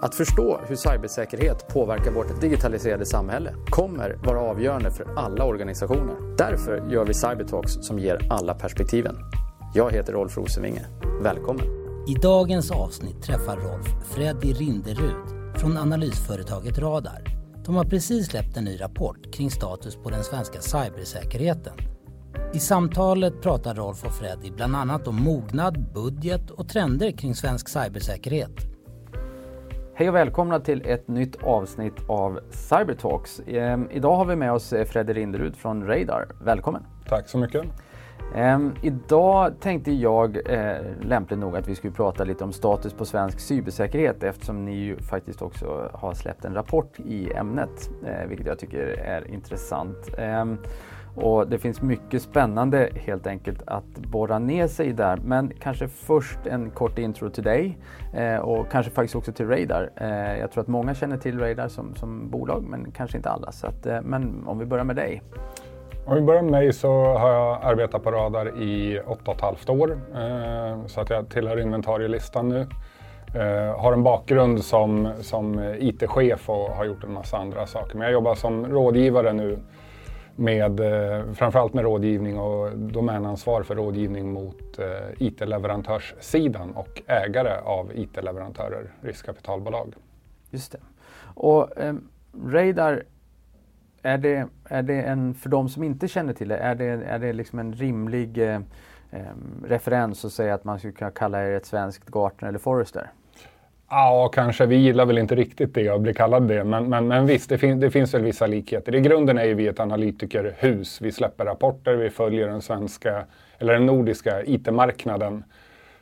Att förstå hur cybersäkerhet påverkar vårt digitaliserade samhälle kommer vara avgörande för alla organisationer. Därför gör vi Cybertalks som ger alla perspektiven. Jag heter Rolf Rosenvinge. Välkommen! I dagens avsnitt träffar Rolf Freddy Rinderud från analysföretaget Radar. De har precis släppt en ny rapport kring status på den svenska cybersäkerheten. I samtalet pratar Rolf och Freddy bland annat om mognad, budget och trender kring svensk cybersäkerhet. Hej och välkomna till ett nytt avsnitt av Cybertalks. Ehm, idag har vi med oss eh, Freddy Rinderud från Radar. Välkommen! Tack så mycket! Ehm, idag tänkte jag eh, lämpligt nog att vi skulle prata lite om status på svensk cybersäkerhet eftersom ni ju faktiskt också har släppt en rapport i ämnet, eh, vilket jag tycker är intressant. Ehm, och det finns mycket spännande helt enkelt att borra ner sig där. Men kanske först en kort intro till dig eh, och kanske faktiskt också till Radar. Eh, jag tror att många känner till Radar som, som bolag men kanske inte alla. Så att, eh, men om vi börjar med dig. Om vi börjar med mig så har jag arbetat på Radar i 8,5 år. Eh, så att jag tillhör inventarielistan nu. Uh, har en bakgrund som, som IT-chef och har gjort en massa andra saker. Men jag jobbar som rådgivare nu med eh, framförallt med rådgivning och domänansvar för rådgivning mot eh, IT-leverantörssidan och ägare av IT-leverantörer, riskkapitalbolag. Just det. Och eh, Radar, är det, är det en, för de som inte känner till det, är det, är det liksom en rimlig eh, eh referens att säga att man skulle kunna kalla er ett svenskt Gartner eller Forrester? Ja, kanske. Vi gillar väl inte riktigt det och blir kallade det. Men, men, men visst, det, fin det finns väl vissa likheter. I grunden är ju vi ett analytikerhus. Vi släpper rapporter, vi följer den svenska, eller den nordiska IT-marknaden.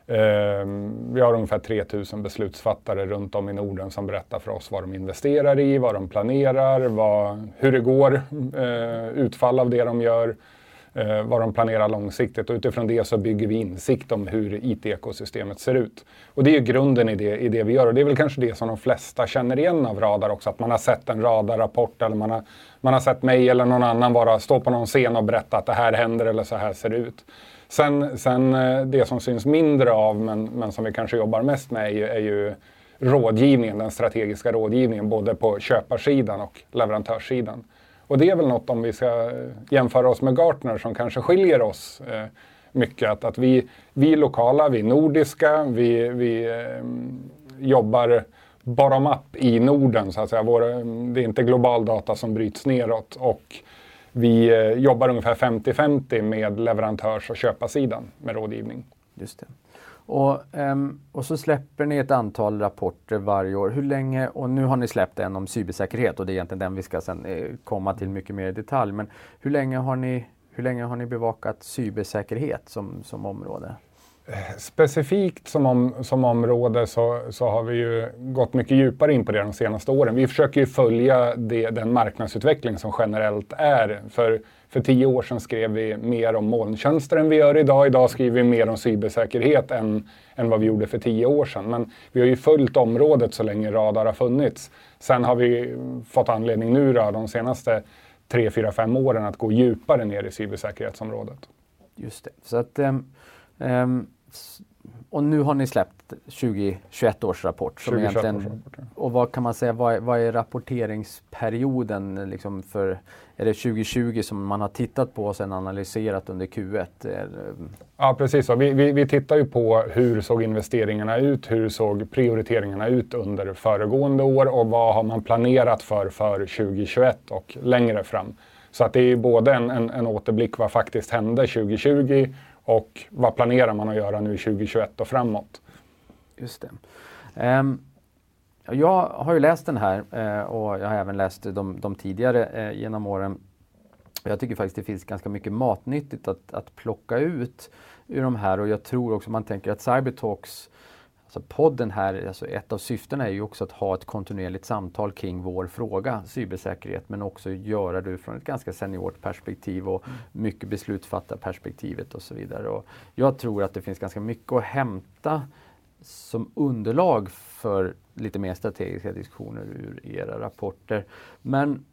Eh, vi har ungefär 3000 beslutsfattare runt om i Norden som berättar för oss vad de investerar i, vad de planerar, vad, hur det går, eh, utfall av det de gör eh, vad de planerar långsiktigt och utifrån det så bygger vi insikt om hur IT-ekosystemet ser ut. Och det är ju grunden i det, i det vi gör och det är väl kanske det som de flesta känner igen av Radar också, att man har sett en Radar-rapport eller man har, man har sett mig eller någon annan bara stå på någon scen och berätta att det här händer eller så här ser det ut. Sen, sen eh, det som syns mindre av men, men som vi kanske jobbar mest med är ju, är ju rådgivningen, den strategiska rådgivningen både på köparsidan och leverantörssidan. Och det är väl något om vi ska jämföra oss med Gartner som kanske skiljer oss eh, mycket. Att, att vi, vi är lokala, vi är nordiska, vi, vi eh, jobbar bottom-up i Norden så att säga. Vår, det är inte global data som bryts neråt. Och vi eh, jobbar ungefär 50-50 med leverantörs och köparsidan med rådgivning. Just det. Och, um, och så släpper ni ett antal rapporter varje år. Hur länge, och nu har ni släppt en om cybersäkerhet och det är egentligen den vi ska sen eh, komma till mycket mer i detalj. Men hur länge har ni, hur länge har ni bevakat cybersäkerhet som, som område? Specifikt som, om, som område så, så har vi ju gått mycket djupare in på det de senaste åren. Vi försöker ju följa det, den marknadsutveckling som generellt är. För, för tio år sedan skrev vi mer om molntjänster än vi gör idag. Idag skriver vi mer om cybersäkerhet än, än vad vi gjorde för tio år sedan. Men vi har ju följt området så länge Radar har funnits. Sen har vi fått anledning nu då, de senaste tre, fyra, fem åren att gå djupare ner i cybersäkerhetsområdet. Just det. Så att, um, um och nu har ni släppt 2021 års rapport. Som 2021 års rapport ja. Och vad kan man säga, vad är, vad är rapporteringsperioden? Liksom för, är det 2020 som man har tittat på och sen analyserat under Q1? Ja precis, vi, vi, vi tittar ju på hur såg investeringarna ut, hur såg prioriteringarna ut under föregående år och vad har man planerat för för 2021 och längre fram. Så att det är både en, en, en återblick vad faktiskt hände 2020 och vad planerar man att göra nu 2021 och framåt? Just det. Um, jag har ju läst den här uh, och jag har även läst de, de tidigare uh, genom åren. Jag tycker faktiskt det finns ganska mycket matnyttigt att, att plocka ut ur de här och jag tror också man tänker att Cybertalks Alltså podden här, alltså ett av syftena är ju också att ha ett kontinuerligt samtal kring vår fråga, cybersäkerhet, men också göra det från ett ganska seniort perspektiv och mm. mycket beslutsfattarperspektivet och så vidare. Och jag tror att det finns ganska mycket att hämta som underlag för lite mer strategiska diskussioner ur era rapporter. Men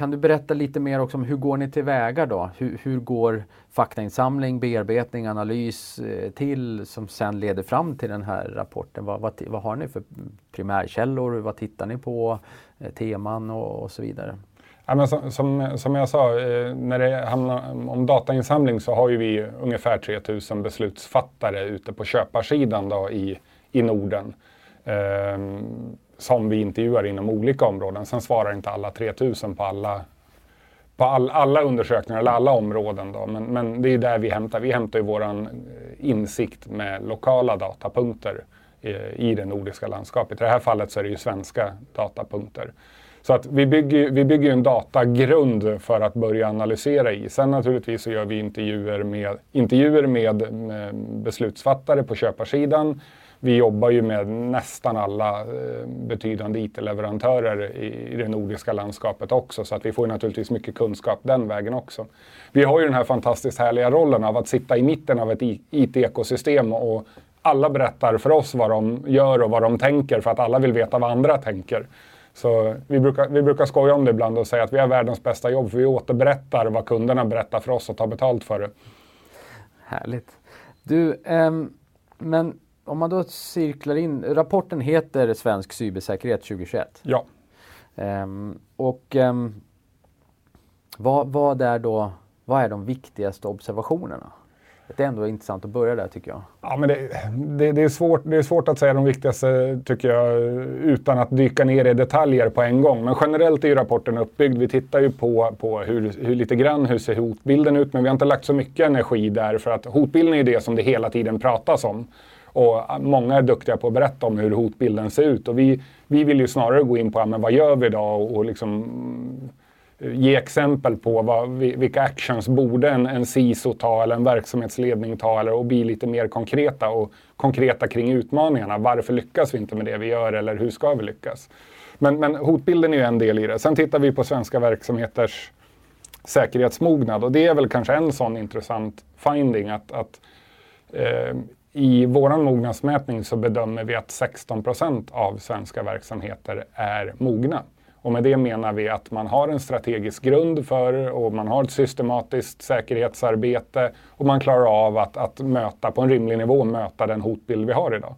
kan du berätta lite mer också om hur går ni tillväga då? Hur, hur går faktainsamling, bearbetning, analys eh, till som sen leder fram till den här rapporten? Vad, vad, vad har ni för primärkällor? Vad tittar ni på? Eh, teman och, och så vidare? Ja, men som, som, som, jag sa, eh, när det handlar om datainsamling så har ju vi ungefär 3000 beslutsfattare ute på köparsidan då i, i Norden. Ehm, som vi intervjuar inom olika områden. Sen svarar inte alla 3000 på alla, på all, alla undersökningar eller alla områden. Då. Men, men det är där vi hämtar. Vi hämtar ju vår eh, insikt med lokala datapunkter i, i det nordiska landskapet. I det här fallet så är det ju svenska datapunkter. Så att vi bygger, vi bygger en datagrund för att börja analysera i. Sen naturligtvis så gör vi intervjuer med, intervjuer med, med beslutsfattare på köparsidan. Vi jobbar ju med nästan alla eh, betydande IT-leverantörer i, det nordiska landskapet också, så att vi får naturligtvis mycket kunskap den vägen också. Vi har ju den här fantastiskt härliga rollen av att sitta i mitten av ett IT-ekosystem och alla berättar för oss vad de gör och vad de tänker för att alla vill veta vad andra tänker. Så vi brukar, vi brukar skoja om det ibland och säga att vi har världens bästa jobb för vi återberättar vad kunderna berättar för oss och tar betalt för det. Härligt. Du, eh, men om man då cirklar in, rapporten heter Svensk cybersäkerhet 2021. Ja. Ähm, och ähm, vad, vad, är då, vad är de viktigaste observationerna? Det är ändå intressant att börja där tycker jag. Ja, men det, det, det, är svårt, det är svårt att säga de viktigaste tycker jag utan att dyka ner i detaljer på en gång. Men generellt är ju rapporten uppbyggd. Vi tittar ju på, på hur, hur lite grann hur ser hotbilden ut men vi har inte lagt så mycket energi där för att hotbilden är det som det hela tiden pratas om. Och ah, många är duktiga på att berätta om hur hotbilden ser ut och vi, vi vill ju snarare gå in på men vad gör vi idag? och, och liksom eh, ge exempel på vad, vilka actions borde en, en CISO ta eller en verksamhetsledning ta eller och bli lite mer konkreta och konkreta kring utmaningarna. Varför lyckas vi inte med det vi gör eller hur ska vi lyckas? Men, men hotbilden är ju en del i det. Sen tittar vi på svenska verksamheters säkerhetsmognad och det är väl kanske en sån intressant finding att, att eh, i vår mognadsmätning så bedömer vi att 16 procent av svenska verksamheter är mogna. Och med det menar vi att man har en strategisk grund för och man har ett systematiskt säkerhetsarbete och man klarar av att, att möta på en rimlig nivå möta den hotbild vi har idag.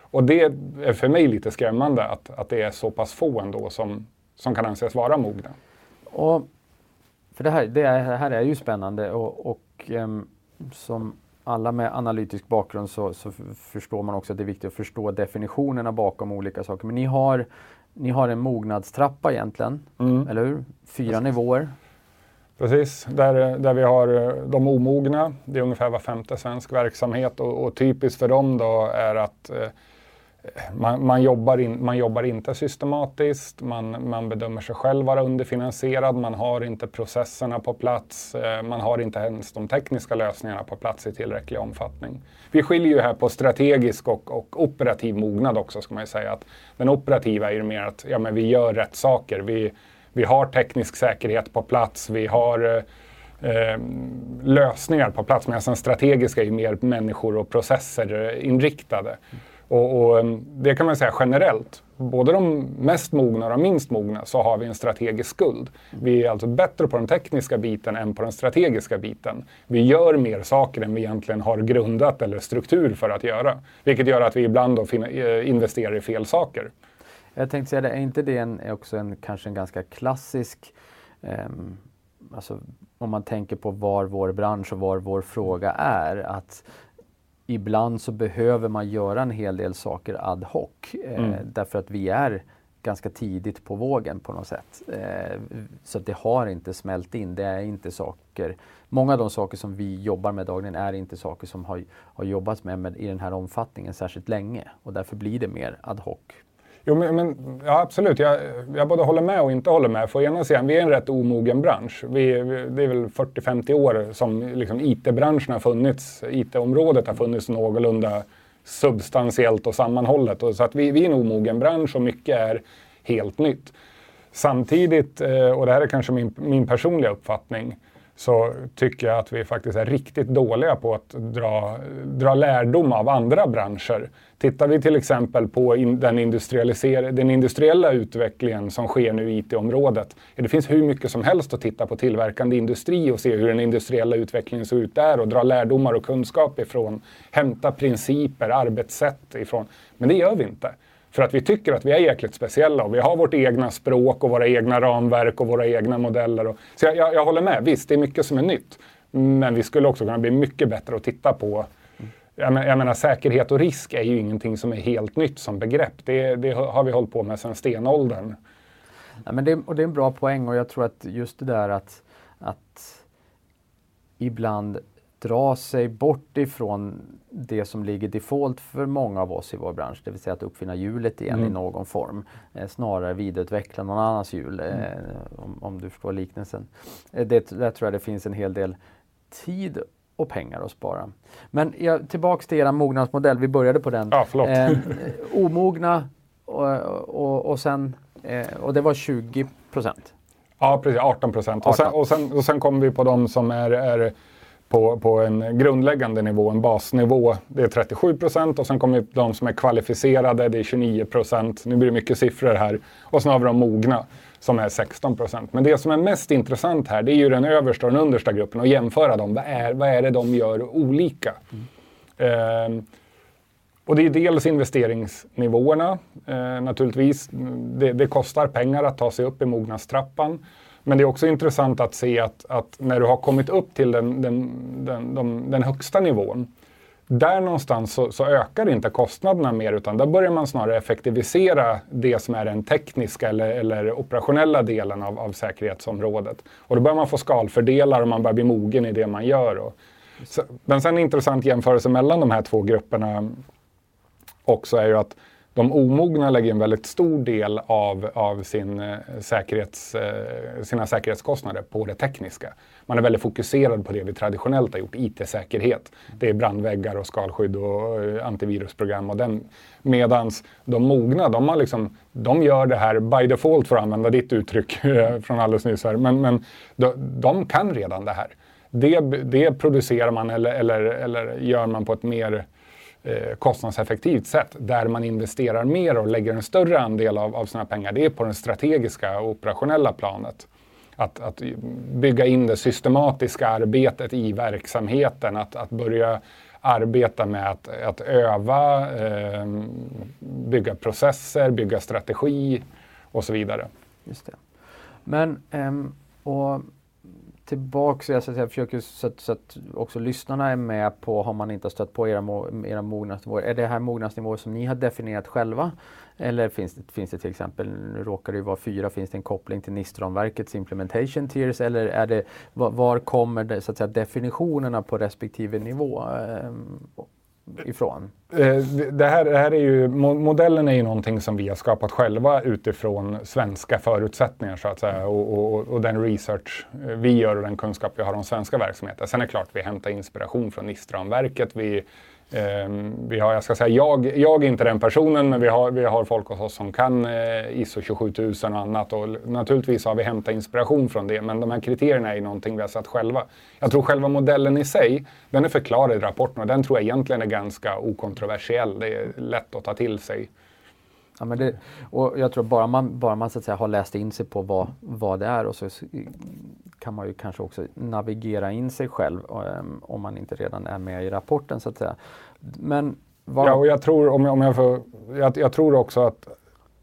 Och det är för mig lite skrämmande att, att det är så pass få ändå som, som kan anses vara mogna. Och för det här, det, är, här är ju spännande och, och um, som alla med analytisk bakgrund så, så, förstår man också att det är viktigt att förstå definitionerna bakom olika saker. Men ni har ni har en mognadstrappa egentligen, mm. eller hur? Fyra Precis. nivåer. Precis, där, där vi har eh, de omogna. Det är ungefär var femte svensk verksamhet och, och typiskt för dem då är att eh, man, man, jobbar in, man jobbar inte systematiskt, man, man bedömer sig själv vara underfinansierad, man har inte processerna på plats, eh, man har inte ens de tekniska lösningarna på plats i tillräcklig omfattning. Vi skiljer ju här på strategisk och, och operativ mognad också, ska man ju säga. Att den operativa är ju mer att ja, men vi gör rätt saker. Vi, vi har teknisk säkerhet på plats, vi har eh, eh lösningar på plats, medan den strategiska är ju mer människor och processer eh, inriktade. Och, och, ehm, det kan man säga generellt. Både de mest mogna och de minst mogna så har vi en strategisk skuld. Vi är alltså bättre på den tekniska biten än på den strategiska biten. Vi gör mer saker än vi egentligen har grundat eller struktur för att göra. Vilket gör att vi ibland då eh, investerar i fel saker. Jag tänkte säga det, är inte det en, också en, kanske en ganska klassisk eh, alltså, om man tänker på var vår bransch och var vår fråga är. att ibland så behöver man göra en hel del saker ad hoc. Eh, mm. Därför att vi är ganska tidigt på vågen på något sätt. Eh, så det har inte smält in. Det är inte saker, många av de saker som vi jobbar med dagligen är inte saker som har, har jobbats med, med i den här omfattningen särskilt länge. Och därför blir det mer ad hoc. Jo, men, men, ja, absolut. Jag, jag både håller med och inte håller med. För ena sidan, vi är en rätt omogen bransch. Vi, vi det är väl 40-50 år som liksom IT-branschen har funnits. IT-området har funnits någorlunda substantiellt och sammanhållet. Och så att vi, vi är en omogen bransch och mycket är helt nytt. Samtidigt, eh, och det här är kanske min, min personliga uppfattning, så tycker jag att vi faktiskt är riktigt dåliga på att dra, dra lärdom av andra branscher. Tittar vi till exempel på in, den, den industriella utvecklingen som sker nu i IT-området. Det finns hur mycket som helst att titta på tillverkande industri och se hur den industriella utvecklingen ser ut där och dra lärdomar och kunskap ifrån. Hämta principer, arbetssätt ifrån. Men det gör vi inte. För att vi tycker att vi är jäkligt speciella och vi har vårt egna språk och våra egna ramverk och våra egna modeller. Och, så jag, jag, jag håller med, visst det är mycket som är nytt. Men vi skulle också kunna bli mycket bättre att titta på jag menar, jag menar, säkerhet och risk är ju ingenting som är helt nytt som begrepp. Det, det har vi hållit på med sedan stenåldern. Ja, men det, och det är en bra poäng och jag tror att just det där att, att ibland dra sig bort ifrån det som ligger default för många av oss i vår bransch, det vill säga att uppfinna hjulet igen mm. i någon form. Eh, snarare vidareutveckla någon annans hjul, eh, mm. om, om, du förstår liknelsen. Eh, det, där tror jag det finns en hel del tid och pengar att spara. Men ja, tillbaks till er mognadsmodell, vi började på den. Ja, förlåt. Eh, omogna och, och, och, sen, eh, och det var 20 procent. Ja, precis, 18 procent. Och, sen, och, sen, och sen kommer vi på de som är, är på, på en grundläggande nivå, en basnivå, det är 37 procent och sen kommer de som är kvalificerade, det är 29 procent. Nu blir det mycket siffror här. Och sen har vi de mogna som är 16 procent. Men det som är mest intressant här, det är ju den översta och den understa gruppen och jämföra dem. Vad är, vad är det de gör olika? Mm. Eh, och det är dels investeringsnivåerna eh, naturligtvis. Det, det, kostar pengar att ta sig upp i mognadstrappan. Men det är också intressant att se att, att när du har kommit upp till den, den, den, den, den högsta nivån, där någonstans så, så, ökar inte kostnaderna mer utan där börjar man snarare effektivisera det som är den tekniska eller, eller operationella delen av, av säkerhetsområdet. Och då börjar man få skalfördelar och man börjar bli mogen i det man gör. Och, så, men sen en intressant jämförelse mellan de här två grupperna också är ju att de omogna lägger en väldigt stor del av, av sin, eh, säkerhets, eh, sina säkerhetskostnader på det tekniska. Man är väldigt fokuserad på det vi traditionellt har gjort, IT-säkerhet. Det är brandväggar och skalskydd och eh, antivirusprogram. Och den, medans de mogna, de, har liksom, de gör det här by default för att använda ditt uttryck eh, från alldeles nyss här. Men, men de, de kan redan det här. Det, det producerar man eller, eller, eller gör man på ett mer Eh, kostnadseffektivt sätt där man investerar mer och lägger en större andel av, av sina pengar, det är på det strategiska och operationella planet. Att, att bygga in det systematiska arbetet i verksamheten, att, att börja arbeta med att, att öva, eh, bygga processer, bygga strategi och så vidare. Just det. Men, um, och tillbaks, jag, så jag försöker så att, så att, också lyssnarna är med på, har man inte stött på era, era mognadsnivåer, är det här mognadsnivåer som ni har definierat själva? Eller finns det, finns det till exempel, nu råkar det ju vara fyra, finns det en koppling till NIST-ramverkets implementation tiers eller är det, var, var kommer det, så att säga, definitionerna på respektive nivå eh, ifrån? Eh, det här, det här är ju, modellen är ju någonting som vi har skapat själva utifrån svenska förutsättningar så att säga och, och, och den research eh, vi gör och den kunskap vi har om svenska verksamheter. Sen är det klart vi hämtar inspiration från NIST-ramverket. Vi, Ehm, vi har, jag ska säga, jag, jag är inte den personen, men vi har, vi har folk hos oss som kan eh, ISO 27000 och annat. Och naturligtvis har vi hämtat inspiration från det, men de här kriterierna är någonting vi har satt själva. Jag tror själva modellen i sig, den är förklarad i rapporten och den tror jag egentligen är ganska okontroversiell. Det är lätt att ta till sig. Ja, men det, och jag tror bara man, bara man så att säga, har läst in sig på vad, vad det är och så kan man ju kanske också navigera in sig själv um, om man inte redan är med i rapporten så att säga. Men vad... Ja, och jag tror, om jag, om jag, får, jag, jag tror också att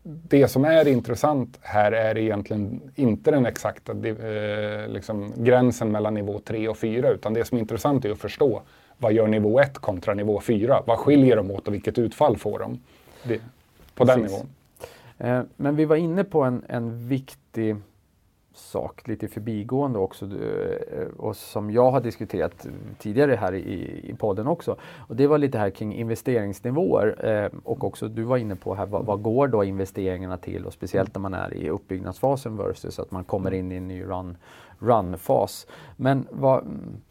det som är intressant här är egentligen inte den exakta eh, liksom, gränsen mellan nivå 3 och 4 utan det som är intressant är att förstå vad gör nivå 1 kontra nivå 4? Vad skiljer de åt och vilket utfall får de? Det, på Precis. den nivån. Eh, men vi var inne på en, en viktig sak lite förbigående också eh, och som jag har diskuterat tidigare här i, i podden också. Och det var lite här kring investeringsnivåer eh, och också du var inne på här vad, vad, går då investeringarna till och speciellt när man är i uppbyggnadsfasen versus att man kommer in i en ny run, run-fas. Men vad,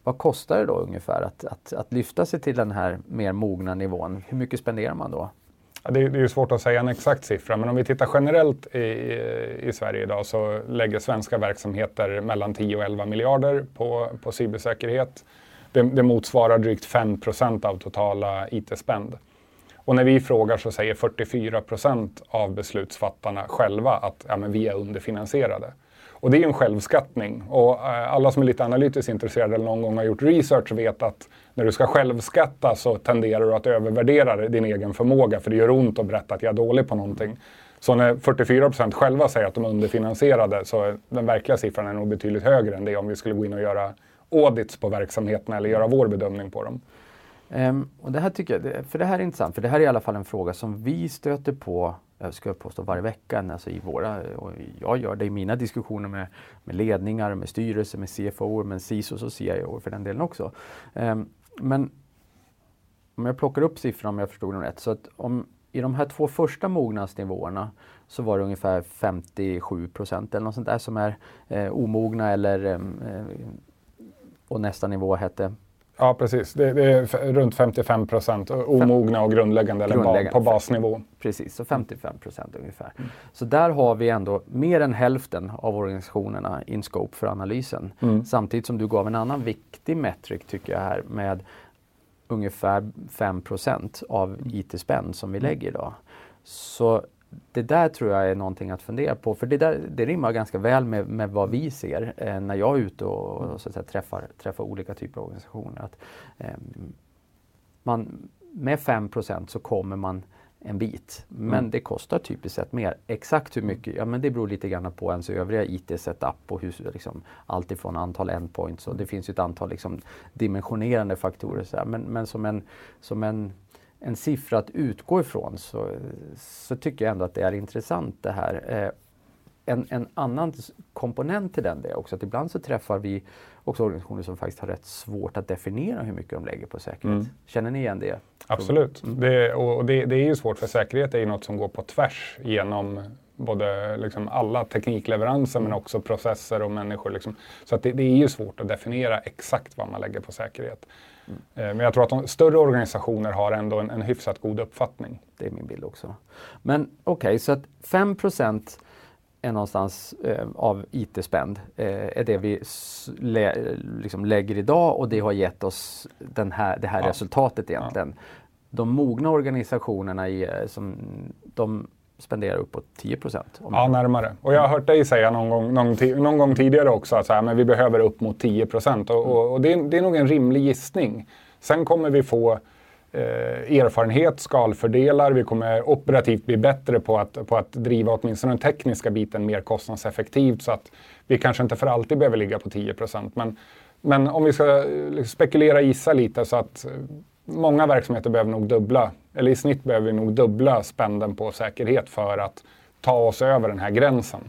vad kostar det då ungefär att, att, att lyfta sig till den här mer mogna nivån? Hur mycket spenderar man då? Ja, det, är, det är svårt att säga en exakt siffra, men om vi tittar generellt i, i Sverige idag så lägger svenska verksamheter mellan 10 och 11 miljarder på, på cybersäkerhet. Det, det motsvarar drygt 5 procent av totala IT-spend. Och när vi frågar så säger 44 procent av beslutsfattarna själva att ja, men vi är underfinansierade. Och det är en självskattning. Och eh, alla som är lite analytiskt intresserade eller någon gång har gjort research vet att när du ska självskatta så tenderar du att övervärdera din egen förmåga för det gör ont att berätta att jag är dålig på någonting. Så när 44% själva säger att de är underfinansierade så är den verkliga siffran är nog betydligt högre än det om vi skulle gå in och göra audits på verksamheterna eller göra vår bedömning på dem. Um, och det här tycker jag, för det här är intressant, för det här är i alla fall en fråga som vi stöter på Eh, jag ska påstå varje vecka alltså i våra, eh, och jag gör det i mina diskussioner med, med ledningar, med styrelser, med CFO, med CISOs och CIO för den delen också. Um, men om jag plockar upp siffrorna om jag förstod dem rätt, så att om i de här två första mognadsnivåerna så var det ungefär 57 procent eller något sånt där som är eh, omogna eller ehm, eh, och nästa nivå hette Ja, precis. Det, det, är runt 55 procent omogna och grundläggande, grundläggande på basnivå. Precis, så 55 procent ungefär. Mm. Så där har vi ändå mer än hälften av organisationerna in scope för analysen. Mm. Samtidigt som du gav en annan viktig metric tycker jag här med ungefär 5 procent av IT-spänn som vi mm. lägger idag. Så det där tror jag är någonting att fundera på för det, där, det rimmar ganska väl med, med vad vi ser eh, när jag är ute och, och så att säga, träffar, träffar olika typer av organisationer. Att, eh, man, med 5% så kommer man en bit. Men mm. det kostar typiskt sett mer. Exakt hur mycket? Ja men det beror lite grann på ens övriga IT-setup och hur, liksom, allt ifrån antal endpoints och det finns ju ett antal liksom, dimensionerande faktorer. Så men, men som en, som en en siffra att utgå ifrån så, så tycker jag ändå att det är intressant det här. Eh, en, en, annan komponent till den är också att ibland så träffar vi också organisationer som faktiskt har rätt svårt att definiera hur mycket de lägger på säkerhet. Mm. Känner ni igen det? Absolut. Mm. Det, och det, det, är ju svårt för säkerhet är ju något som går på tvärs genom både liksom alla teknikleveranser men också processer och människor. Liksom. Så att det, det, är ju svårt att definiera exakt vad man lägger på säkerhet. Mm. Men jag tror att de större organisationer har ändå en, en hyfsat god uppfattning. Det är min bild också. Men okej, okay, så att 5 är någonstans eh, av IT-spend eh, är det vi lä liksom lägger idag och det har gett oss den här, det här ja. resultatet egentligen. Ja. De mogna organisationerna i, eh, som, de spenderar uppåt 10 procent. Ja, närmare. Och jag har hört dig säga någon gång, någon, någon gång tidigare också att så här, men vi behöver upp mot 10 procent. Och, och, och det, är, det är nog en rimlig gissning. Sen kommer vi få eh, erfarenhet, skalfördelar, vi kommer operativt bli bättre på att, på att driva åtminstone den tekniska biten mer kostnadseffektivt så att vi kanske inte för alltid behöver ligga på 10 procent. Men, men om vi ska spekulera spekulera gissa lite så att eh, många verksamheter behöver nog dubbla, eller i snitt behöver vi nog dubbla spänden på säkerhet för att ta oss över den här gränsen.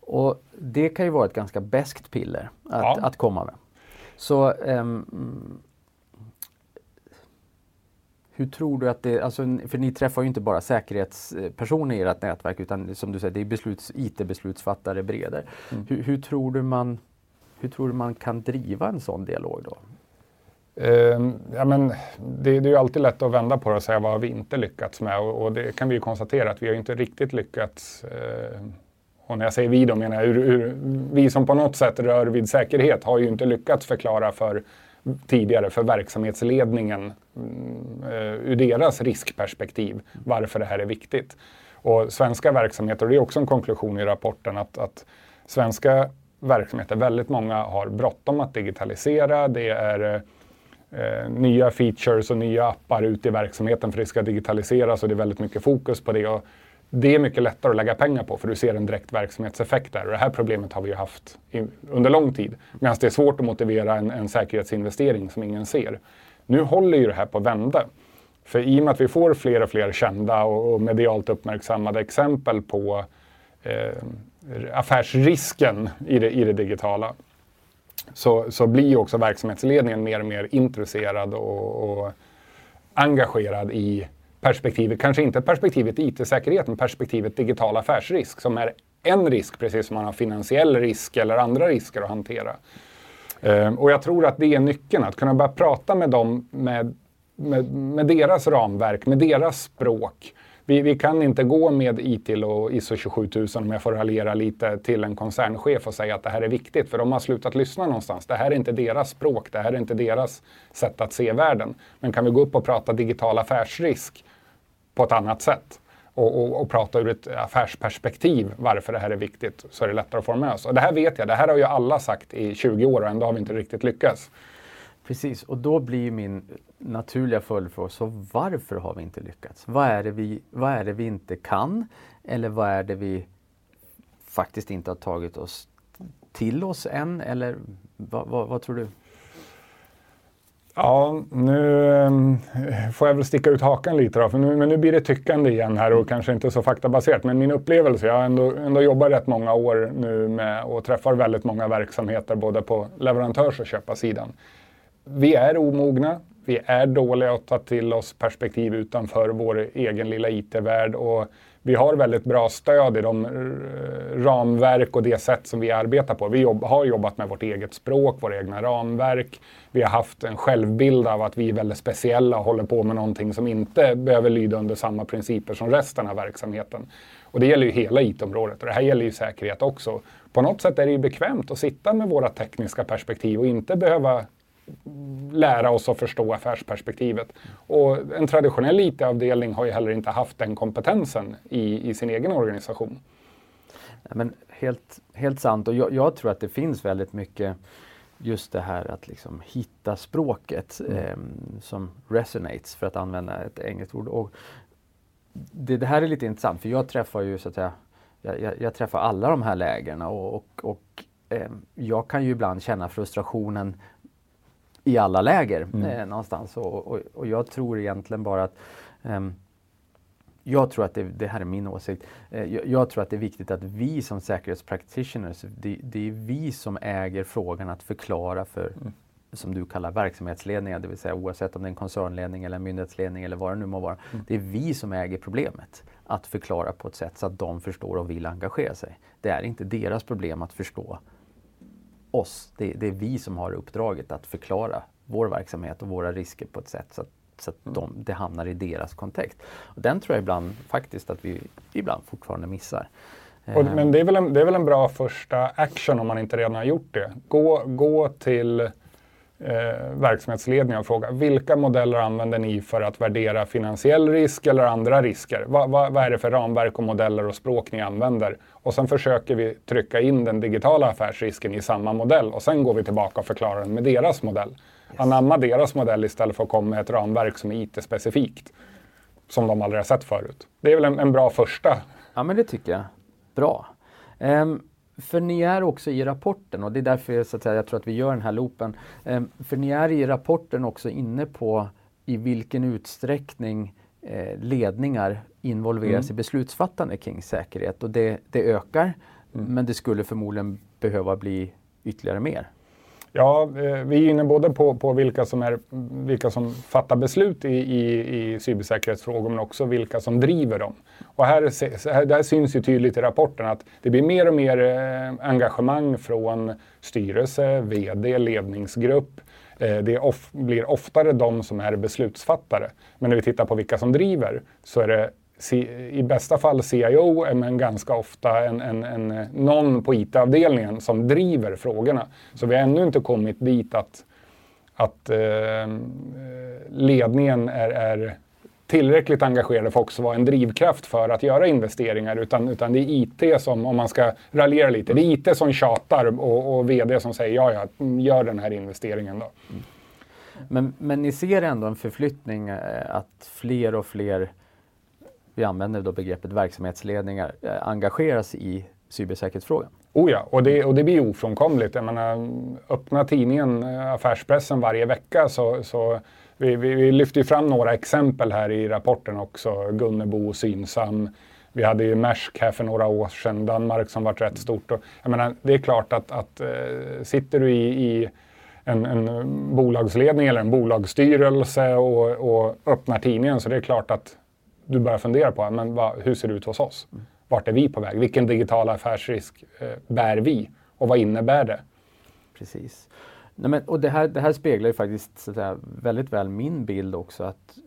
Och det kan ju vara ett ganska beskt piller att, ja. att komma med. Så um, hur tror du att det, alltså, för ni träffar ju inte bara säkerhetspersoner i ert nätverk utan som du säger, det är besluts, IT-beslutsfattare bredare. Mm. Hur, hur, tror du man, hur tror du man kan driva en sån dialog då? Uh, ja, men det, det, är ju alltid lätt att vända på det och säga vad har vi inte lyckats med och, och det kan vi ju konstatera att vi har inte riktigt lyckats. Uh, och när jag säger vi då menar jag ur, ur, vi som på något sätt rör vid säkerhet har ju inte lyckats förklara för tidigare för verksamhetsledningen uh, ur deras riskperspektiv varför det här är viktigt. Och svenska verksamheter, och det är också en konklusion i rapporten, att, att svenska verksamheter, väldigt många har bråttom att digitalisera. Det är eh, eh, nya features och nya appar ute i verksamheten för det ska digitaliseras och det är väldigt mycket fokus på det. Och det är mycket lättare att lägga pengar på för du ser en direkt verksamhetseffekt där. Och det här problemet har vi ju haft i, under lång tid. Medan det är svårt att motivera en, en säkerhetsinvestering som ingen ser. Nu håller ju det här på att vända. För i och med att vi får fler och fler kända och, och medialt uppmärksammade exempel på eh, affärsrisken i det, i det digitala så, så blir ju också verksamhetsledningen mer och mer intresserad och, och engagerad i perspektivet, kanske inte perspektivet IT-säkerhet, men perspektivet digital affärsrisk som är en risk, precis som man har finansiell risk eller andra risker att hantera. Ehm, och jag tror att det är nyckeln, att kunna börja prata med dem med med, med deras ramverk, med deras språk. Vi, vi, kan inte gå med ITIL och ISO 27000, om jag får raljera lite, till en koncernchef och säga att det här är viktigt, för de har slutat lyssna någonstans. Det här är inte deras språk, det här är inte deras sätt att se världen. Men kan vi gå upp och prata digital affärsrisk på ett annat sätt och, och, och prata ur ett affärsperspektiv varför det här är viktigt, så är det lättare att få med oss. Och det här vet jag, det här har ju alla sagt i 20 år och ändå har vi inte riktigt lyckats. Precis, och då blir min naturliga följdfråga, så varför har vi inte lyckats? Vad är, det vi, vad är det vi inte kan? Eller vad är det vi faktiskt inte har tagit oss till oss än? Eller vad, vad, vad tror du? Ja, nu ehm, får jag väl sticka ut hakan lite då, för nu, men nu blir det tyckande igen här och kanske inte så faktabaserat. Men min upplevelse, jag har ändå, ändå jobbat rätt många år nu med och träffar väldigt många verksamheter både på leverantörs och köparsidan vi är omogna. Vi är dåliga att ta till oss perspektiv utanför vår egen lilla IT-värld och vi har väldigt bra stöd i de eh, ramverk och det sätt som vi arbetar på. Vi jobb, har jobbat med vårt eget språk, våra egna ramverk. Vi har haft en självbild av att vi är väldigt speciella och håller på med någonting som inte behöver lyda under samma principer som resten av verksamheten. Och det gäller ju hela IT-området och det här gäller ju säkerhet också. På något sätt är det ju bekvämt att sitta med våra tekniska perspektiv och inte behöva lära oss att förstå affärsperspektivet. Och en traditionell IT-avdelning har ju heller inte haft den kompetensen i, i sin egen organisation. Men helt, helt sant och jag, jag, tror att det finns väldigt mycket just det här att liksom hitta språket mm. eh, som resonates för att använda ett engelskt ord. Och det, det, här är lite intressant för jag träffar ju så att säga, jag, jag, jag träffar alla de här lägren och, och, och eh, jag kan ju ibland känna frustrationen i alla läger mm. eh, någonstans. Och, och, och, jag tror egentligen bara att um, jag tror att det, det, här är min åsikt. Eh, jag, jag, tror att det är viktigt att vi som säkerhetspractitioners, det, det, är vi som äger frågan att förklara för, mm. som du kallar verksamhetsledningar, det vill säga oavsett om det är en koncernledning eller en myndighetsledning eller vad det nu må vara. Mm. Det är vi som äger problemet att förklara på ett sätt så att de förstår och vill engagera sig. Det är inte deras problem att förstå oss. Det, det, är vi som har uppdraget att förklara vår verksamhet och våra risker på ett sätt så att, så att mm. de, det hamnar i deras kontext. Och den tror jag ibland faktiskt att vi ibland fortfarande missar. Och, men det är, väl en, det är väl en bra första action om man inte redan har gjort det. Gå, gå till eh, verksamhetsledning och fråga vilka modeller använder ni för att värdera finansiell risk eller andra risker? Va, va, vad är det för ramverk och modeller och språk ni använder? Och sen försöker vi trycka in den digitala affärsrisken i samma modell och sen går vi tillbaka och förklarar den med deras modell. Yes. Anamma deras modell istället för att komma med ett ramverk som är IT-specifikt. Som de aldrig har sett förut. Det är väl en, en bra första. Ja men det tycker jag. Bra. Um, för ni är också i rapporten och det är därför så att säga, jag tror att vi gör den här loopen. Um, för ni är i rapporten också inne på i vilken utsträckning ledningar involveras mm. i beslutsfattande kring säkerhet och det, det ökar. Mm. Men det skulle förmodligen behöva bli ytterligare mer. Ja, eh, vi är inne både på, på vilka, som är, vilka som fattar beslut i, i, i cybersäkerhetsfrågor men också vilka som driver dem. Och här, här, där syns ju tydligt i rapporten att det blir mer och mer eh, engagemang från styrelse, VD, ledningsgrupp. Eh, det of, blir oftare de som är beslutsfattare. Men när vi tittar på vilka som driver så är det i bästa fall CIO, men ganska ofta en, en, en, eh, någon på IT-avdelningen som driver frågorna. Så vi har ännu inte kommit dit att, att eh, eh ledningen är, är tillräckligt engagerade för att också vara en drivkraft för att göra investeringar. Utan, utan det är IT som, om man ska raljera lite, det är IT som tjatar och, och VD som säger ja, ja, gör den här investeringen då. Mm. Men, men ni ser ändå en förflyttning eh, att fler och fler vi använder då begreppet verksamhetsledningar, eh, engageras i cybersäkerhetsfrågan. Oh ja, och det, och det blir ofrånkomligt. Jag menar, öppna tidningen, eh, affärspressen varje vecka så, så vi, vi, vi lyfter ju fram några exempel här i rapporten också. Gunnebo och Synsam. Vi hade ju Maersk här för några år sedan, Danmark som varit rätt stort. Och, jag menar, det är klart att, att äh, sitter du i, i en, en, bolagsledning eller en bolagsstyrelse och, och öppnar tidningen så det är klart att du börjar fundera på men va, hur ser det ut hos oss? Vart är vi på väg? Vilken digital affärsrisk eh, bär vi? Och vad innebär det? Precis. Nej, men, och det, här, det här speglar ju faktiskt så säga, väldigt väl min bild också att,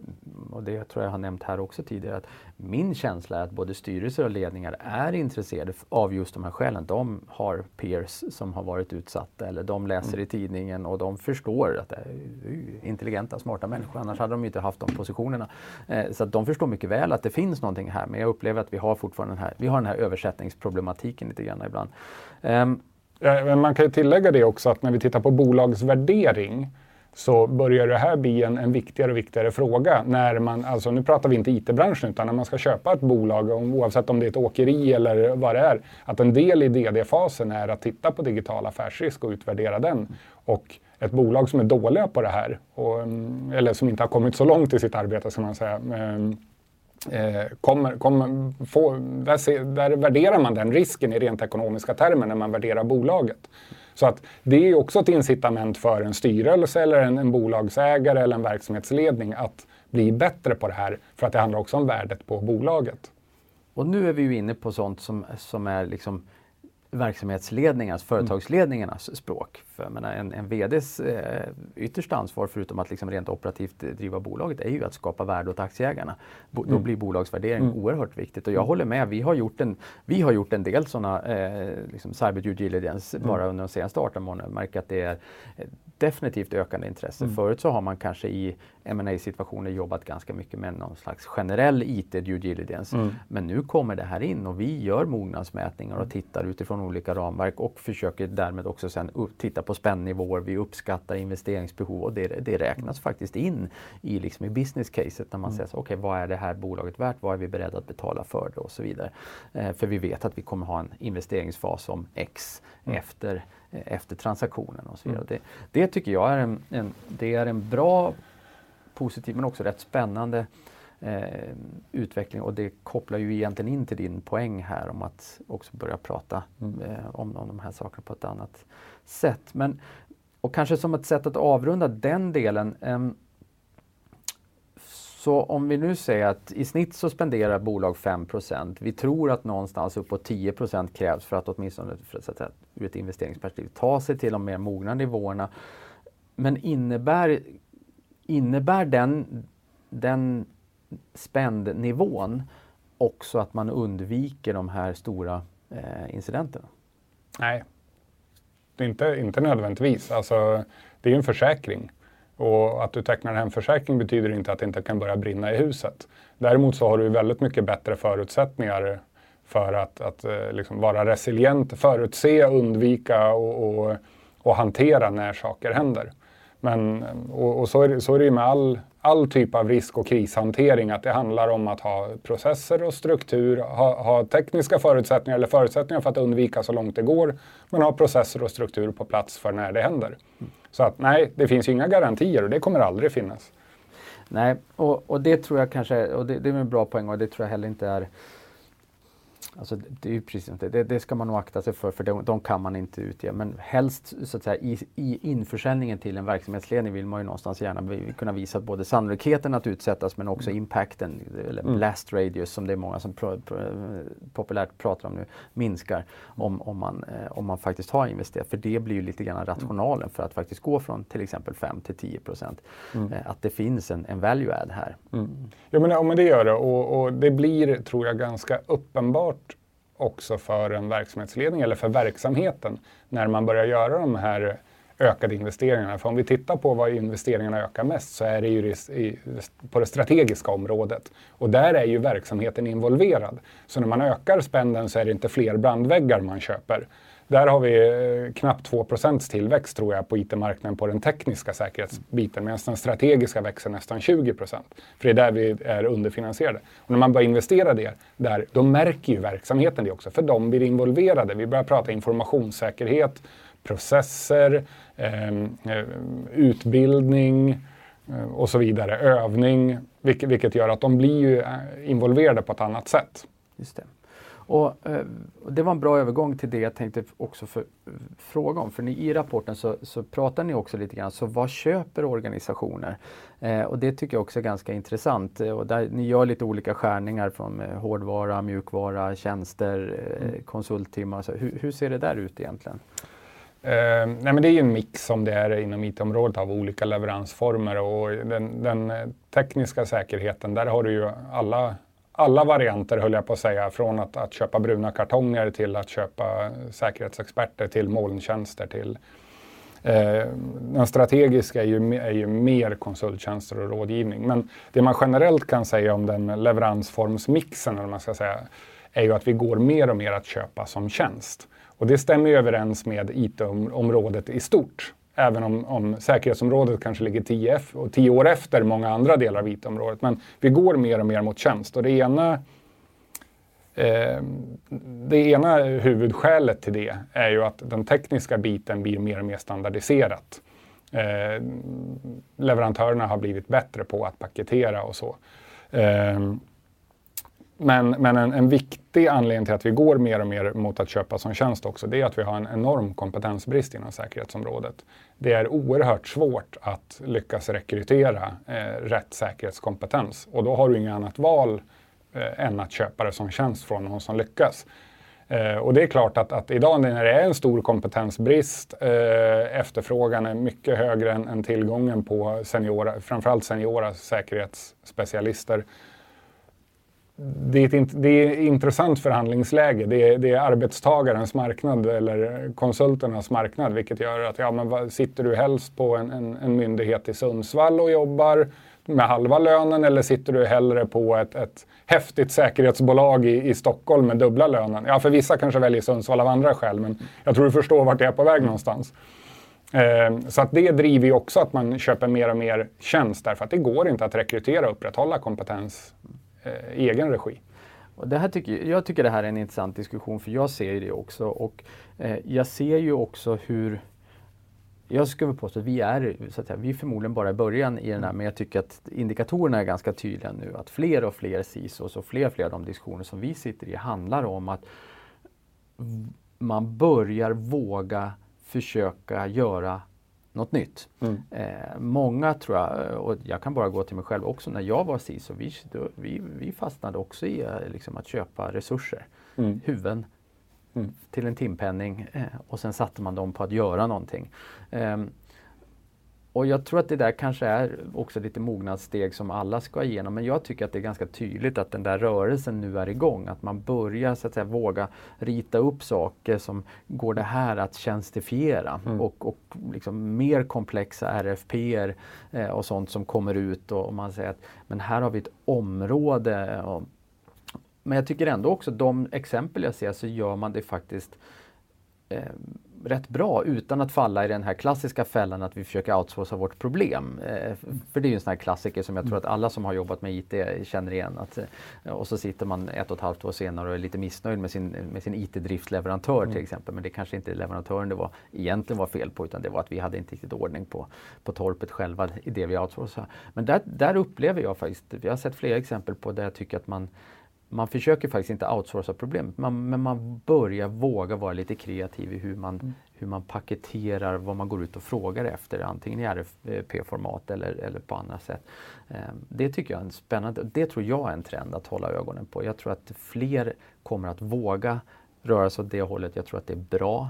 och det tror jag har nämnt här också tidigare, att min känsla är att både styrelser och ledningar är intresserade av just de här skälen. De har peers som har varit utsatta eller de läser mm. i tidningen och de förstår att det är intelligenta, smarta människor, annars hade de inte haft de positionerna. Eh, så att de förstår mycket väl att det finns någonting här, men jag upplever att vi har fortfarande den här, vi har den här översättningsproblematiken lite grann ibland. Um, Ja, man kan ju tillägga det också att när vi tittar på bolagsvärdering så börjar det här bli en, en viktigare och viktigare fråga. När man, alltså nu pratar vi inte IT-branschen utan när man ska köpa ett bolag, oavsett om det är ett åkeri eller vad det är, att en del i DD-fasen är att titta på digital affärsrisk och utvärdera den. Och ett bolag som är dåliga på det här, och, mm, eller som inte har kommit så långt i sitt arbete, ska man säga, Eh, Eh, kommer, kommer få, där, se, där värderar man den risken i rent ekonomiska termer när man värderar bolaget. Så att det är också ett incitament för en styrelse eller en, en bolagsägare eller en verksamhetsledning att bli bättre på det här för att det handlar också om värdet på bolaget. Och nu är vi ju inne på sånt som, som är liksom verksamhetsledningarnas, företagsledningarnas språk. För menar, en, en VDs eh, yttersta ansvar, förutom att liksom rent operativt driva bolaget, är ju att skapa värde åt aktieägarna. Bo, mm. Då blir bolagsvärdering mm. oerhört viktigt. Och jag mm. håller med, vi har gjort en, vi har gjort en del sådana eh, liksom cyber due diligence mm. bara under de senaste 18 månaderna. Märker att det är definitivt ökande intresse. Mm. Förut så har man kanske i ma situationer jobbat ganska mycket med någon slags generell IT due diligence. Mm. Men nu kommer det här in och vi gör mognadsmätningar och tittar utifrån olika ramverk och försöker därmed också sen titta på spännivåer. Vi uppskattar investeringsbehov och det, det räknas faktiskt in i, liksom i business caset när man mm. säger okej okay, vad är det här bolaget värt? Vad är vi beredda att betala för det och så vidare. Eh, för vi vet att vi kommer ha en investeringsfas om X mm. efter efter transaktionen och så vidare. Mm. Det, det, tycker jag är en, en, det är en bra, positiv men också rätt spännande eh, utveckling och det kopplar ju egentligen in till din poäng här om att också börja prata mm. eh, om, om de här sakerna på ett annat sätt. Men, och kanske som ett sätt att avrunda den delen eh, så om vi nu säger att i snitt så spenderar bolag 5% Vi tror att någonstans uppåt 10% krävs för att åtminstone för att säga, ur ett investeringsperspektiv ta sig till de mer mogna nivåerna. Men innebär, innebär den, den spändnivån också att man undviker de här stora eh, incidenterna? Nej, inte, inte nödvändigtvis. Alltså, det är en försäkring. Och att du tecknar en hemförsäkring betyder inte att det inte kan börja brinna i huset. Däremot så har du väldigt mycket bättre förutsättningar för att, att eh, liksom vara resilient, förutse, undvika och, och, och, hantera när saker händer. Men, och, och så, är det, så är det ju med all, all typ av risk och krishantering, att det handlar om att ha processer och struktur, ha, ha tekniska förutsättningar eller förutsättningar för att undvika så långt det går, men ha processer och struktur på plats för när det händer. Så att nej, det finns ju inga garantier och det kommer aldrig finnas. Nej, och, och det tror jag kanske, och det, det är en bra poäng och det tror jag heller inte är Alltså det är ju precis det. det. Det ska man nog akta sig för, för de, de kan man inte utge. Men helst så att säga, i, i införsäljningen till en verksamhetsledning vill man ju någonstans gärna kunna visa både sannolikheten att utsättas men också mm. impacten, eller mm. blast radius som det är många som pro, pro, populärt pratar om nu, minskar om, om, man, eh, om man faktiskt har investerat. För det blir ju lite grann rationalen för att faktiskt gå från till exempel 5 till 10 procent. Mm. Eh, att det finns en, en value add här. Mm. Ja men, men det gör det och, och det blir, tror jag, ganska uppenbart också för en verksamhetsledning eller för verksamheten när man börjar göra de här ökade investeringarna. För om vi tittar på vad investeringarna ökar mest så är det ju på det strategiska området. Och där är ju verksamheten involverad. Så när man ökar spänden så är det inte fler brandväggar man köper där har vi eh, knappt 2 tillväxt tror jag på IT-marknaden på den tekniska säkerhetsbiten medan den strategiska växer nästan 20% För det är där vi är underfinansierade. Och när man börjar investera det där, då märker ju verksamheten det också för de blir involverade. Vi börjar prata informationssäkerhet, processer, ehm, eh, utbildning eh, och så vidare, övning, vilket, vilket gör att de blir ju eh, involverade på ett annat sätt. Just det. Och, eh, Det var en bra övergång till det jag tänkte också för, fråga om. För ni, i rapporten så, så, pratar ni också lite grann, så vad köper organisationer? Eh, och det tycker jag också är ganska intressant. Eh, och där, ni gör lite olika skärningar från eh, hårdvara, mjukvara, tjänster, eh, mm. konsulttimmar. Hur, hur ser det där ut egentligen? Nej men det är ju en mix som det är inom IT-området av olika leveransformer och den, den, tekniska säkerheten, där har du ju alla, alla varianter höll jag på att säga, från att, att köpa bruna kartonger till att köpa säkerhetsexperter till molntjänster till eh, den strategiska är ju, är ju mer konsulttjänster och rådgivning. Men det man generellt kan säga om den leveransformsmixen, eller man ska säga, är ju att vi går mer och mer att köpa som tjänst. Och det stämmer ju överens med IT-området i stort. Även om, om säkerhetsområdet kanske ligger 10, och 10 år efter många andra delar av IT-området. Men vi går mer och mer mot tjänst. Och det ena, eh, det ena huvudskälet till det är ju att den tekniska biten blir mer och mer standardiserat. Eh, leverantörerna har blivit bättre på att paketera och så. Eh, men, men en, en, viktig anledning till att vi går mer och mer mot att köpa som tjänst också, det är att vi har en enorm kompetensbrist inom säkerhetsområdet. Det är oerhört svårt att lyckas rekrytera eh, rätt säkerhetskompetens och då har du inget annat val eh, än att köpa det som tjänst från någon som lyckas. Eh, och det är klart att, att, idag när det är en stor kompetensbrist, eh, efterfrågan är mycket högre än, än tillgången på seniora, framförallt seniora säkerhetsspecialister, det är, ett, det är ett intressant förhandlingsläge. Det är, det är, arbetstagarens marknad eller konsulternas marknad vilket gör att ja, men sitter du helst på en, en, en, myndighet i Sundsvall och jobbar med halva lönen eller sitter du hellre på ett, ett häftigt säkerhetsbolag i, i Stockholm med dubbla lönen? Ja, för vissa kanske väljer Sundsvall av andra skäl men jag tror du förstår vart jag är på väg någonstans. Eh, så att det driver ju också att man köper mer och mer tjänst därför att det går inte att rekrytera och upprätthålla kompetens Eh, egen regi. Och det här tycker, jag tycker det här är en intressant diskussion för jag ser det också och eh, jag ser ju också hur jag skulle påstå att vi är, så att säga, vi är förmodligen bara i början i den här men jag tycker att indikatorerna är ganska tydliga nu att fler och fler CISOs och fler och fler av de diskussioner som vi sitter i handlar om att man börjar våga försöka göra något nytt. Mm. Eh, många tror jag, och jag kan bara gå till mig själv också, när jag var CISO, vi, vi, vi fastnade också i eh, liksom, att köpa resurser, mm. huvuden mm. till en timpenning eh, och sen satte man dem på att göra någonting. Eh, och jag tror att det där kanske är också lite mognadssteg som alla ska igenom. Men jag tycker att det är ganska tydligt att den där rörelsen nu är igång. Att man börjar så att säga, våga rita upp saker som går det här att tjänstifiera. Mm. Och, och liksom mer komplexa RFP eh, och sånt som kommer ut. Och, och, man säger att men här har vi ett område. Och, men jag tycker ändå också de exempel jag ser så gör man det faktiskt eh, rätt bra utan att falla i den här klassiska fällan att vi försöker outsourca vårt problem. Eh, för det är ju en sån här klassiker som jag tror att alla som har jobbat med IT känner igen. Att, eh, och så sitter man ett och ett halvt år senare och är lite missnöjd med sin, med sin IT-driftsleverantör mm. till exempel. Men det kanske inte leverantören det var egentligen var fel på utan det var att vi hade inte riktigt ordning på, på torpet själva i det vi outsourcar. Men där, där upplever jag faktiskt, vi har sett flera exempel på där jag tycker att man man försöker faktiskt inte outsourca problemet, man, men man börjar våga vara lite kreativ i hur man, mm. hur man paketerar vad man går ut och frågar efter, antingen i RFP-format eller, eller på andra sätt. Eh, det tycker jag är en spännande, det tror jag är en trend att hålla ögonen på. Jag tror att fler kommer att våga röra sig åt det hållet. Jag tror att det är bra.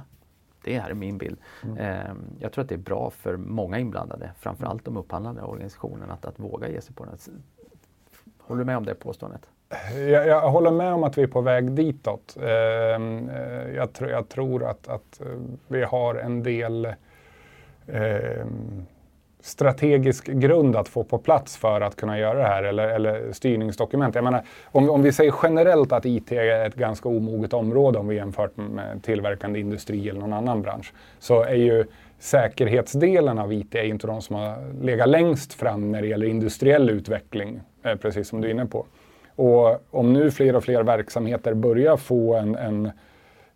Det här är min bild. Mm. Eh, jag tror att det är bra för många inblandade, framförallt de upphandlande organisationerna, att, att våga ge sig på det. Håller du med om det påståendet? Jag, jag, håller med om att vi är på väg ditåt. Ehm, eh, jag, tr jag tror att, att, eh, vi har en del eh, strategisk grund att få på plats för att kunna göra det här, eller, eller styrningsdokument. Jag menar, om, om vi säger generellt att IT är ett ganska omoget område om vi jämför med tillverkande industri eller någon annan bransch, så är ju säkerhetsdelen av IT är inte de som har legat längst fram när det gäller industriell utveckling, eh, precis som du är inne på. Och om nu fler och fler verksamheter börjar få en, en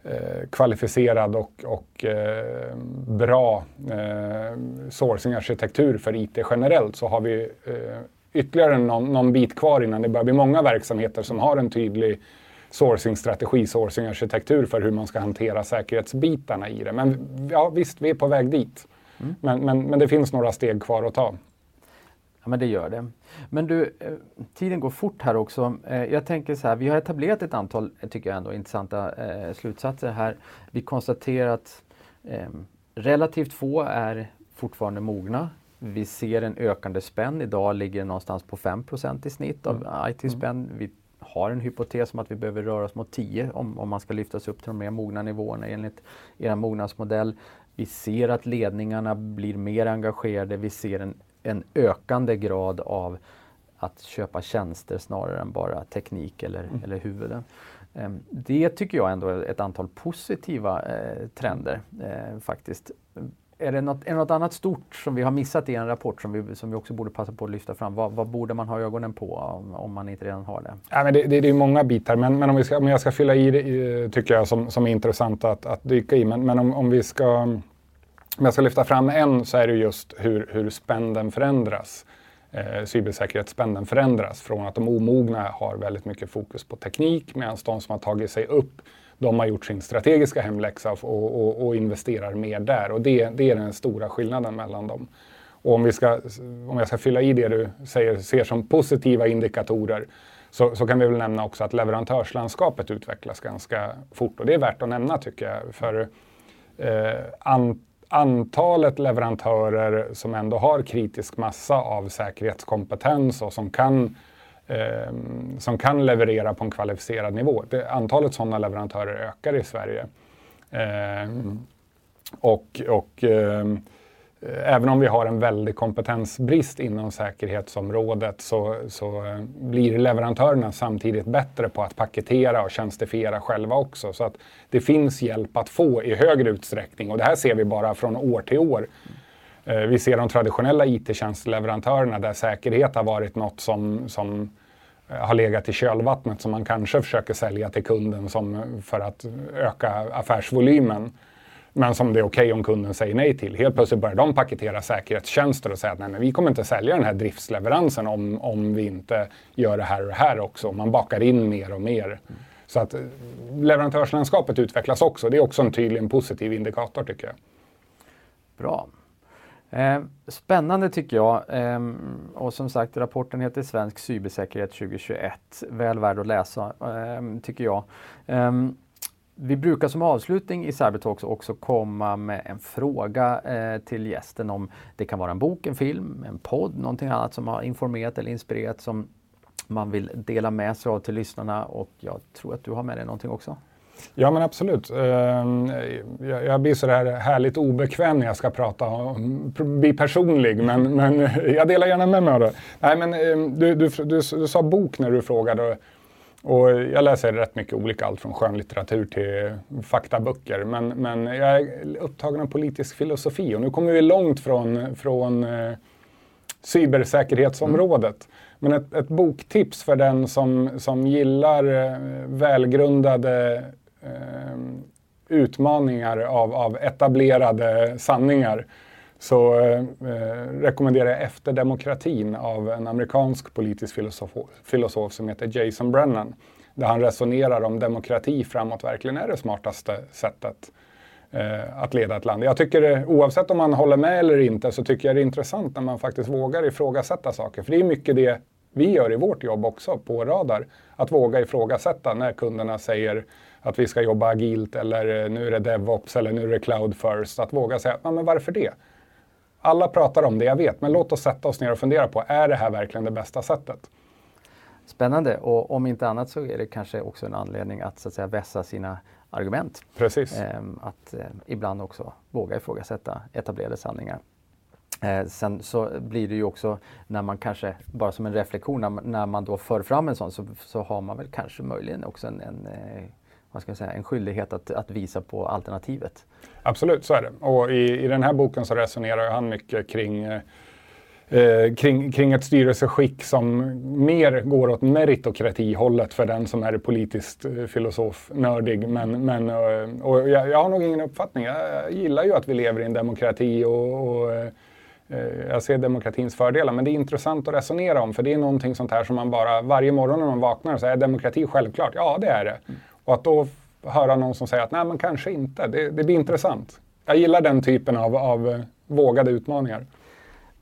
eh, kvalificerad och, och eh, bra eh, sourcing-arkitektur för IT generellt så har vi eh, ytterligare någon, någon, bit kvar innan det börjar bli många verksamheter som har en tydlig sourcing-strategi, sourcing-arkitektur för hur man ska hantera säkerhetsbitarna i det. Men ja, visst, vi är på väg dit. Mm. Men, men, men det finns några steg kvar att ta. Ja, men det gör det. Men du, eh, tiden går fort här också. Eh, jag tänker så här, vi har etablerat ett antal, tycker jag ändå, intressanta eh, slutsatser här. Vi konstaterar att relativt få är fortfarande mogna. Vi ser en ökande spänn. Idag ligger det någonstans på 5% i snitt av mm. IT-spänn. Vi har en hypotes om att vi behöver röra oss mot 10 om, om man ska lyftas upp till de mer mogna nivåerna enligt er mognadsmodell. Vi ser att ledningarna blir mer engagerade. Vi ser en, en ökande grad av att köpa tjänster snarare än bara teknik eller, mm. eller huvuden. Ehm, det tycker jag ändå är ett antal positiva eh, trender eh, faktiskt. Är det, något, är det något annat stort som vi har missat i en rapport som vi, som vi också borde passa på att lyfta fram? Vad, vad borde man ha ögonen på om, om man inte redan har det? Ja, men det, det, det är många bitar, men, men om, vi ska, om jag ska fylla i det tycker jag som, som är intressant att, att dyka i. Men, men om, om, vi ska, om jag ska lyfta fram en så är det just hur, hur spänden förändras. Eh, cybersäkerhetsspänden förändras från att de omogna har väldigt mycket fokus på teknik medan de som har tagit sig upp de har gjort sin strategiska hemläxa och, och, och investerar mer där. Och det, det, är den stora skillnaden mellan dem. Och om, vi ska, om jag ska fylla i det du säger, ser som positiva indikatorer så, så, kan vi väl nämna också att leverantörslandskapet utvecklas ganska fort. Och det är värt att nämna tycker jag. För eh, antalet leverantörer som ändå har kritisk massa av säkerhetskompetens och som kan eh, som kan leverera på en kvalificerad nivå. Det, antalet sådana leverantörer ökar i Sverige. Eh. Och, och eh, Eh, även om vi har en väldig kompetensbrist inom säkerhetsområdet så, så eh, blir leverantörerna samtidigt bättre på att paketera och tjänstifiera själva också. Så att det finns hjälp att få i högre utsträckning och det här ser vi bara från år till år. Eh, vi ser de traditionella IT-tjänsteleverantörerna där säkerhet har varit något som, som har legat i kölvattnet som man kanske försöker sälja till kunden som, för att öka affärsvolymen. Men som det är okej okay om kunden säger nej till. Helt plötsligt börjar de paketera säkerhetstjänster och säga att nej, men vi kommer inte sälja den här driftsleveransen om, om vi inte gör det här och det här också. Man bakar in mer och mer. Så att eh, leverantörslandskapet utvecklas också. Det är också en tydlig en positiv indikator tycker jag. Bra. Eh, spännande tycker jag. Eh, och som sagt, rapporten heter Svensk cybersäkerhet 2021. Väl värd att läsa, eh, tycker jag. Ehm, vi brukar som avslutning i Cybertalks också komma med en fråga eh, till gästen om det kan vara en bok, en film, en podd, någonting annat som har informerat eller inspirerat som man vill dela med sig av till lyssnarna och jag tror att du har med dig någonting också. Ja men absolut. Ehm, jag blir sådär härligt obekväm när jag ska prata om, bli personlig men, men jag delar gärna med mig av det. Nej men ehm, du, du, du, du sa bok när du frågade och jag läser rätt mycket olika, allt från skönlitteratur till faktaböcker. Men, men jag är upptagen av politisk filosofi och nu kommer vi långt från, från eh, cybersäkerhetsområdet. Mm. Men ett, ett, boktips för den som, som gillar eh, välgrundade eh, utmaningar av, av etablerade sanningar så eh, rekommenderar jag Efter demokratin av en amerikansk politisk filosof, filosof som heter Jason Brennan. Där han resonerar om demokrati framåt verkligen är det smartaste sättet eh, att leda ett land. Jag tycker eh, oavsett om man håller med eller inte så tycker jag det är intressant när man faktiskt vågar ifrågasätta saker. För det är mycket det vi gör i vårt jobb också på Radar. Att våga ifrågasätta när kunderna säger att vi ska jobba agilt eller eh, nu är det DevOps eller nu är det Cloud First. Att våga säga, men varför det? Alla pratar om det, jag vet, men låt oss sätta oss ner och fundera på, är det här verkligen det bästa sättet? Spännande och om inte annat så är det kanske också en anledning att, så att säga, vässa sina argument. Precis. Ehm, att eh, ibland också våga ifrågasätta etablerade sanningar. Eh, sen så blir det ju också när man kanske, bara som en reflektion, när, när man då för fram en sån så, så har man väl kanske möjligen också en, en eh, vad ska jag säga, en skyldighet att, att visa på alternativet. Absolut, så är det. Och i, i den här boken så resonerar han mycket kring eh, kring, kring ett styrelseskick som mer går åt meritokratihållet för den som är politiskt eh, filosofnördig. Men, men, eh, och jag, jag, har nog ingen uppfattning. Jag, gillar ju att vi lever i en demokrati och, och eh, jag ser demokratins fördelar, men det är intressant att resonera om för det är någonting sånt här som man bara varje morgon när man vaknar så är demokrati självklart. Ja, det är det. Mm. Och att då höra någon som säger att nej, men kanske inte. Det, det blir intressant. Jag gillar den typen av, av vågade utmaningar.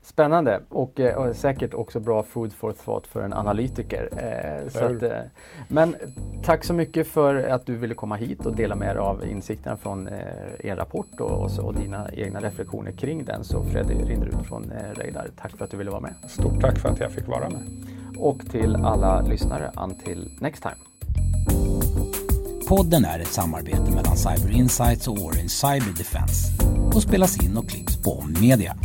Spännande och, eh, och, säkert också bra food for thought för en analytiker. Eh, att, eh, men tack så mycket för att du ville komma hit och dela med dig av insikterna från eh, er rapport och, och, så, och, dina egna reflektioner kring den. Så Fredrik Rinderud från eh, Radar, tack för att du ville vara med. Stort tack för att jag fick vara med. Och till alla lyssnare, until next time. Podden är ett samarbete mellan Cyber Insights och Orange Cyber Defense och spelas in och klipps på Media.